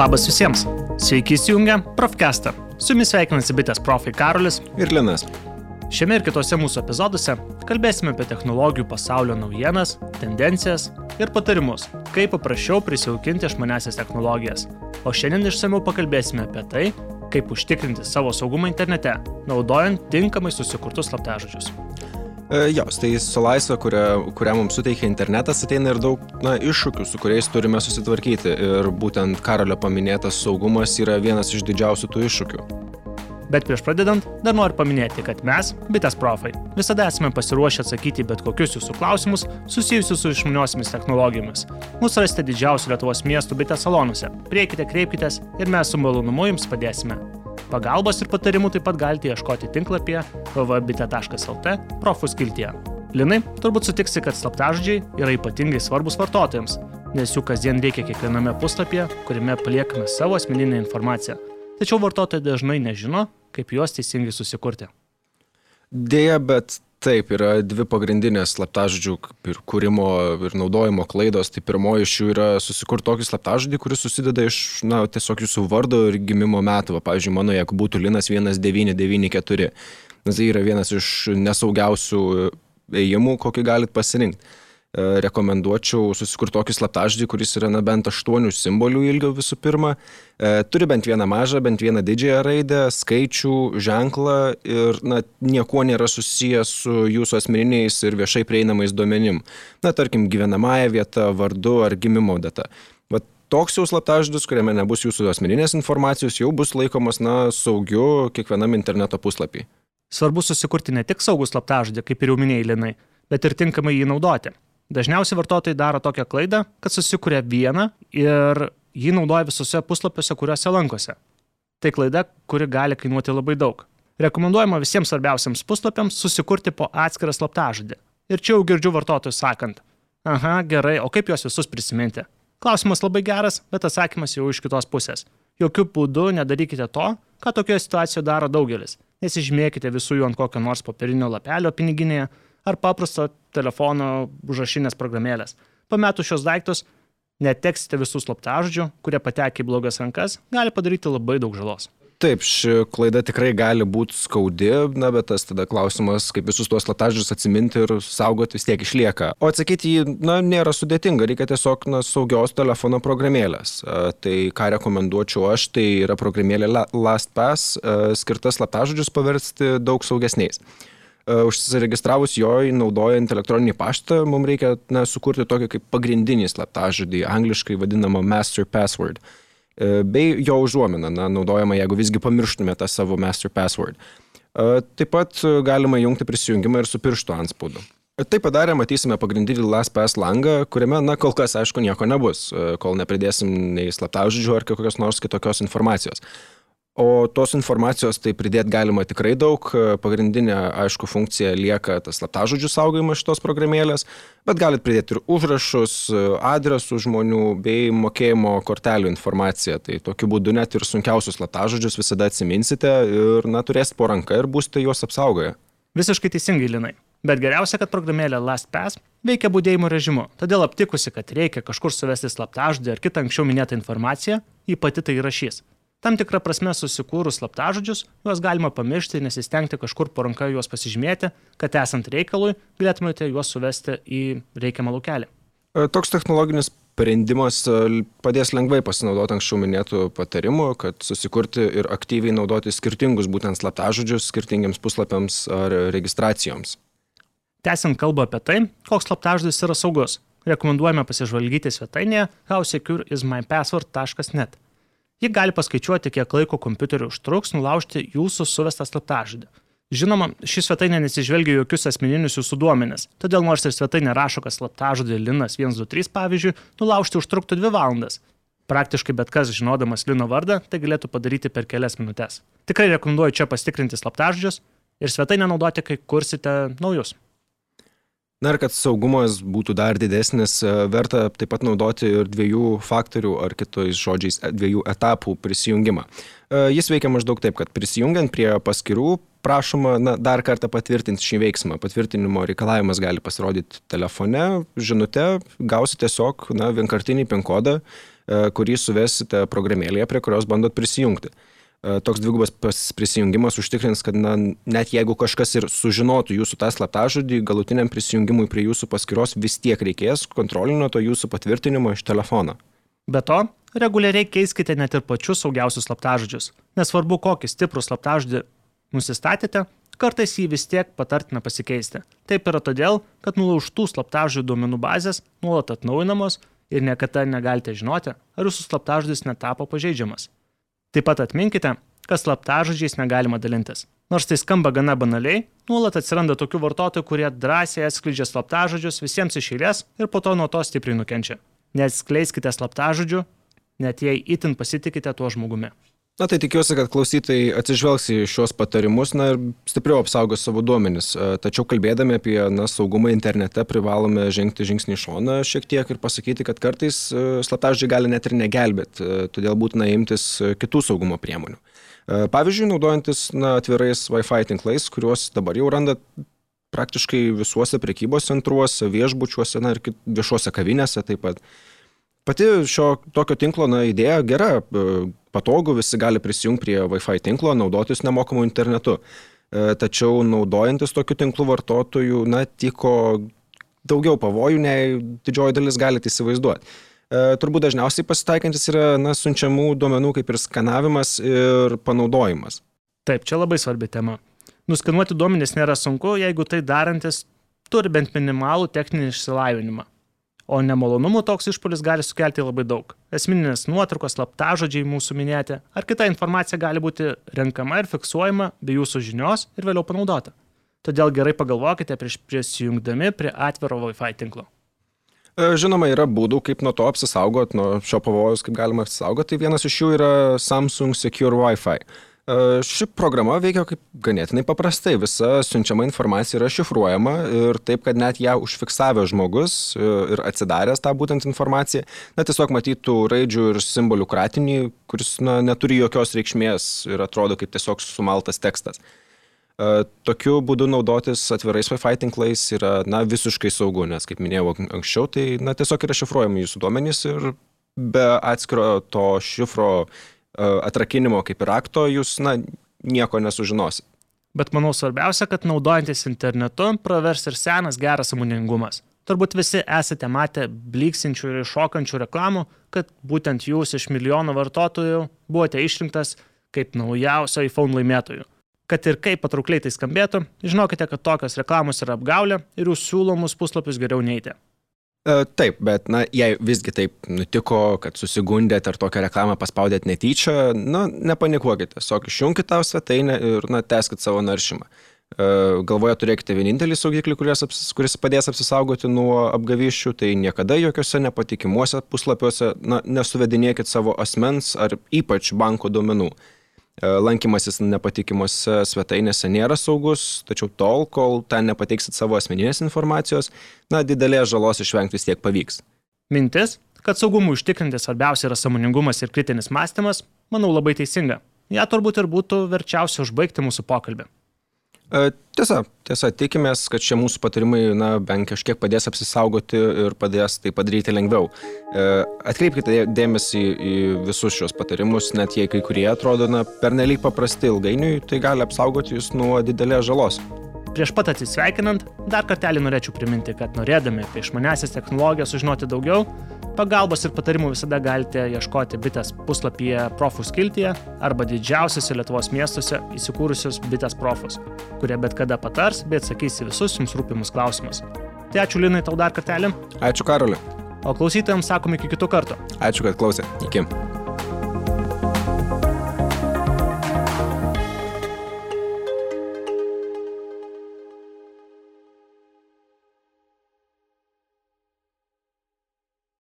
Labas visiems. Sveiki įsijungę Profcastą. Su jumis sveikinasi bitės profai Karolis ir Linas. Šiame ir kitose mūsų epizoduose kalbėsime apie technologijų pasaulio naujienas, tendencijas ir patarimus, kaip paprasčiau prisijaukinti išmanesias technologijas. O šiandien išsameu pakalbėsime apie tai, kaip užtikrinti savo saugumą internete, naudojant tinkamai susikurtus slaptažodžius. E, jos, tai su laisvė, kurią, kurią mums suteikia internetas, ateina ir daug na, iššūkių, su kuriais turime susitvarkyti. Ir būtent Karolio paminėtas saugumas yra vienas iš didžiausių tų iššūkių. Bet prieš pradedant, dar noriu paminėti, kad mes, bitės profai, visada esame pasiruošę atsakyti bet kokius jūsų klausimus susijusius su išmaniosiamis technologijomis. Mūsų rasite didžiausių Lietuvos miestų bitės salonuose. Prieikite, kreipkitės ir mes su malonumu jums padėsime. Pagalbos ir patarimų taip pat galite ieškoti tinklapyje www.bit.lt profų skiltyje. Linai, turbūt sutiksi, kad slaptažodžiai yra ypatingai svarbus vartotojams, nes jų kasdien reikia kiekviename puslapyje, kuriame paliekame savo asmeninę informaciją. Tačiau vartotojai dažnai nežino, kaip juos teisingai susikurti. Deja, bet taip, yra dvi pagrindinės slaptažodžių ir kūrimo ir naudojimo klaidos. Tai pirmoji iš jų yra susikurti tokį slaptažodį, kuris susideda iš, na, tiesiog jūsų vardo ir gimimo metų. Va, pavyzdžiui, mano, jeigu būtų Linas 1994, nes tai yra vienas iš nesaugiausių ėjimų, kokį galit pasirinkti. E, rekomenduočiau susikurti tokį slaptažodį, kuris yra na, bent aštuonių simbolių ilgio visų pirma. E, turi bent vieną mažą, bent vieną didžiąją raidę, skaičių, ženklą ir na, niekuo nėra susijęs su jūsų asmeniniais ir viešai prieinamais duomenim. Na, tarkim, gyvenamąją vietą, vardu ar gimimo data. Vat toks jau slaptažodis, kuriame nebus jūsų asmeninės informacijos, jau bus laikomas na, saugiu kiekvienam interneto puslapį. Svarbu susikurti ne tik saugų slaptažodį, kaip ir jau minėjai, Linai, bet ir tinkamai jį naudoti. Dažniausiai vartotojai daro tokią klaidą, kad susikuria vieną ir jį naudoja visose puslapiuose, kuriuose lankosi. Tai klaida, kuri gali kainuoti labai daug. Rekomenduojama visiems svarbiausiams puslapiams susikurti po atskirą slaptažodį. Ir čia jau girdžiu vartotojus sakant, aha, gerai, o kaip juos visus prisiminti? Klausimas labai geras, bet atsakymas jau iš kitos pusės. Jokių būdų nedarykite to, ką tokioje situacijoje daro daugelis. Nesižymėkite visų jų ant kokio nors popierinio lapelio piniginėje, ar paprasto telefono užrašinės programėlės. Pametus šios daiktus, neteksite visų slaptažodžių, kurie patekė į blogas rankas, gali padaryti labai daug žalos. Taip, ši klaida tikrai gali būti skaudi, na, bet tas tada klausimas, kaip visus tuos slaptažodžius atsiminti ir saugoti vis tiek išlieka. O atsakyti jį, na, nėra sudėtinga, reikia tiesiog, na, saugios telefono programėlės. Tai ką rekomenduočiau aš, tai yra programėlė LastPass, skirta slaptažodžius paversti daug saugesniais. E, užsiregistravus joj naudojant elektroninį paštą, mums reikia na, sukurti tokį kaip pagrindinį slaptažodį, angliškai vadinamą master password, e, bei jo užuominą, na, naudojama, jeigu visgi pamirštume tą savo master password. E, taip pat galima jungti prisijungimą ir su pirštų anspaudu. Tai padarę matysime pagrindinį LastPass langą, kuriame, na, kol kas, aišku, nieko nebus, kol nepridėsim nei slaptažodžių ar kokios nors kitokios informacijos. O tos informacijos tai pridėti galima tikrai daug. Pagrindinė, aišku, funkcija lieka tas slaptažodžių saugojimas šitos programėlės, bet galit pridėti ir užrašus, adresų žmonių bei mokėjimo kortelių informaciją. Tai tokiu būdu net ir sunkiausius slaptažodžius visada atsiminsite ir, na, turėsite po ranką ir būsite juos apsaugoję. Visiškai teisingai, Linai. Bet geriausia, kad programėlė LastPass veikia būdėjimo režimu. Todėl aptikusi, kad reikia kažkur suvesti slaptažodį ar kitą anksčiau minėtą informaciją, ji pati tai įrašys. Tam tikrą prasme susikūrus slaptažodžius, juos galima pamiršti ir nesistengti kažkur po ranka juos pasižymėti, kad esant reikalui galėtumėte juos suvesti į reikiamą laukelį. E, toks technologinis sprendimas e, padės lengvai pasinaudoti anksčiau minėtų patarimų, kad susikurti ir aktyviai naudoti skirtingus būtent slaptažodžius skirtingiams puslapiams ar registracijoms. Tęsiant kalbą apie tai, koks slaptažodis yra saugus, rekomenduojame pasižvalgyti svetainėje howsecureismypassword.net. Ji gali paskaičiuoti, kiek laiko kompiuteriu užtruks nulaužti jūsų suvestą slaptažodį. Žinoma, ši svetainė nesižvelgia jokius asmeninius jūsų duomenis, todėl nors ir svetainė rašo, kad slaptažodį Linas 123 pavyzdžiui, nulaužti užtruktų 2 valandas. Praktiškai bet kas žinodamas Lino vardą tai galėtų padaryti per kelias minutės. Tikrai rekomenduoju čia pasitikrinti slaptažodžius ir svetainę naudoti, kai kursite naujus. Na ir kad saugumas būtų dar didesnis, e, verta taip pat naudoti ir dviejų faktorių ar kitais žodžiais e, dviejų etapų prisijungimą. E, jis veikia maždaug taip, kad prisijungiant prie paskirų prašoma na, dar kartą patvirtinti šį veiksmą. Patvirtinimo reikalavimas gali pasirodyti telefone, žinute, gausi tiesiog na, vienkartinį PIN kodą kurį suvesite programėlėje, prie kurios bandot prisijungti. Toks dvigubas prisijungimas užtikrins, kad na, net jeigu kažkas ir sužinotų jūsų tą slaptažodį, galutiniam prisijungimui prie jūsų paskyros vis tiek reikės kontrolinio to jūsų patvirtinimo iš telefono. Be to, reguliariai keiskite net ir pačius saugiausius slaptažodžius. Nesvarbu, kokį stiprų slaptažodį nusistatėte, kartais jį vis tiek patartina pasikeisti. Taip yra todėl, kad nulaužtų slaptažodžių duomenų bazės nuolat atnaujinamos ir niekada negalite žinoti, ar jūsų slaptažodis netapo pažeidžiamas. Taip pat atminkite, kad slaptažodžiais negalima dalintis. Nors tai skamba gana banaliai, nuolat atsiranda tokių vartotojų, kurie drąsiai atskleidžia slaptažodžius visiems iš eilės ir po to nuo to stipriai nukenčia. Neatskleiskite slaptažodžių, net jei itin pasitikite tuo žmogumi. Na tai tikiuosi, kad klausytojai atsižvelgs į šios patarimus na, ir stipriau apsaugos savo duomenis. E, tačiau kalbėdami apie na, saugumą internete privalome žengti žingsnį į šoną šiek tiek ir pasakyti, kad kartais e, slaptažodžiai gali net ir negelbėti, e, todėl būtina imtis kitų saugumo priemonių. Pavyzdžiui, naudojantis na, atvirais Wi-Fi tinklais, kuriuos dabar jau randa praktiškai visuose prekybos centruose, viešbučiuose na, ir viešuose kavinėse taip pat. Pati šio tokio tinklo na, idėja gera, patogu, visi gali prisijungti prie Wi-Fi tinklo, naudotis nemokamu internetu. E, tačiau naudojantis tokiu tinklu vartotojų, na, tiko daugiau pavojų, nei didžioji dalis galite įsivaizduoti. E, turbūt dažniausiai pasitaikantis yra na, siunčiamų duomenų kaip ir skanavimas ir panaudojimas. Taip, čia labai svarbi tema. Nuskanuoti duomenys nėra sunku, jeigu tai darantis turi bent minimalų techninį išsilavinimą o nemalonumų toks išpolis gali sukelti labai daug. Esminės nuotraukos, slaptažodžiai mūsų minėti, ar kita informacija gali būti renkama ir fiksuojama be jūsų žinios ir vėliau panaudota. Todėl gerai pagalvokite prieš prisijungdami prie atviro Wi-Fi tinklo. E, žinoma, yra būdų, kaip nuo to apsisaugot, nuo šio pavojus, kaip galima apsisaugoti. Tai vienas iš jų yra Samsung Secure Wi-Fi. Ši programa veikia kaip ganėtinai paprastai. Visa siunčiama informacija yra šifruojama ir taip, kad net ją užfiksavęs žmogus e, ir atsidaręs tą būtent informaciją, na tiesiog matytų raidžių ir simbolių kratinį, kuris na, neturi jokios reikšmės ir atrodo kaip tiesiog sumaltas tekstas. Tokiu būdu naudotis atvirais Wi-Fi tinklais yra na, visiškai saugu, nes, kaip minėjau anksčiau, tai na, tiesiog yra šifruojami jūsų duomenys ir be atskiro to šifro atrakinimo kaip ir akto jūs na, nieko nesužinosit. Bet manau svarbiausia, kad naudojantis internetu pravers ir senas geras samoningumas. Turbūt visi esate matę bliksinčių ir šokančių reklamų, kad būtent jūs iš milijono vartotojų buvote išrinktas kaip naujausio iPhone laimėtojų. Kad ir kaip patraukliai tai skambėtų, žinokite, kad tokios reklamos yra apgaulė ir jūs siūlomus puslapius geriau neiti. E, taip, bet na, jei visgi taip nutiko, kad susigundėt ar tokią reklamą paspaudėt netyčia, na, nepanikuokite, tiesiog išjungkite tą svetainę ir, na, teskite savo naršymą. E, galvoje turėkite vienintelį saugiklį, kuris, kuris padės apsisaugoti nuo apgavyščių, tai niekada jokiuose nepatikimuose puslapiuose, na, nesuvedinėkit savo asmens ar ypač banko duomenų. E, lankymasis nepatikimuose svetainėse nėra saugus, tačiau tol, kol ten nepateiksit savo asmeninės informacijos, na, didelės žalos išvengti vis tiek pavyks. Mintis, kad saugumui užtikrinti svarbiausia yra samoningumas ir kritinis mąstymas, manau labai teisinga. Ja turbūt ir būtų verčiausia užbaigti mūsų pokalbį. E, tiesa, tiesa, tikimės, kad šie mūsų patarimai, na, bent kažkiek padės apsisaugoti ir padės tai padaryti lengviau. E, atkreipkite dėmesį į visus šios patarimus, net jei kai kurie atrodo, na, pernelyg paprasti ilgainiui, tai gali apsaugoti jūs nuo didelės žalos. Prieš pat atsisveikinant, dar kartelį norėčiau priminti, kad norėdami apie išmanesias technologijas sužinoti daugiau, pagalbos ir patarimų visada galite ieškoti bitės puslapyje profų skiltyje arba didžiausiose Lietuvos miestuose įsikūrusius bitės profus, kurie bet kada patars bei atsakys į visus jums rūpimus klausimus. Tai ačiū Linai tau dar kartelį. Ačiū Karoliu. O klausytojams sakome iki kitų kartų. Ačiū, kad klausė. Iki.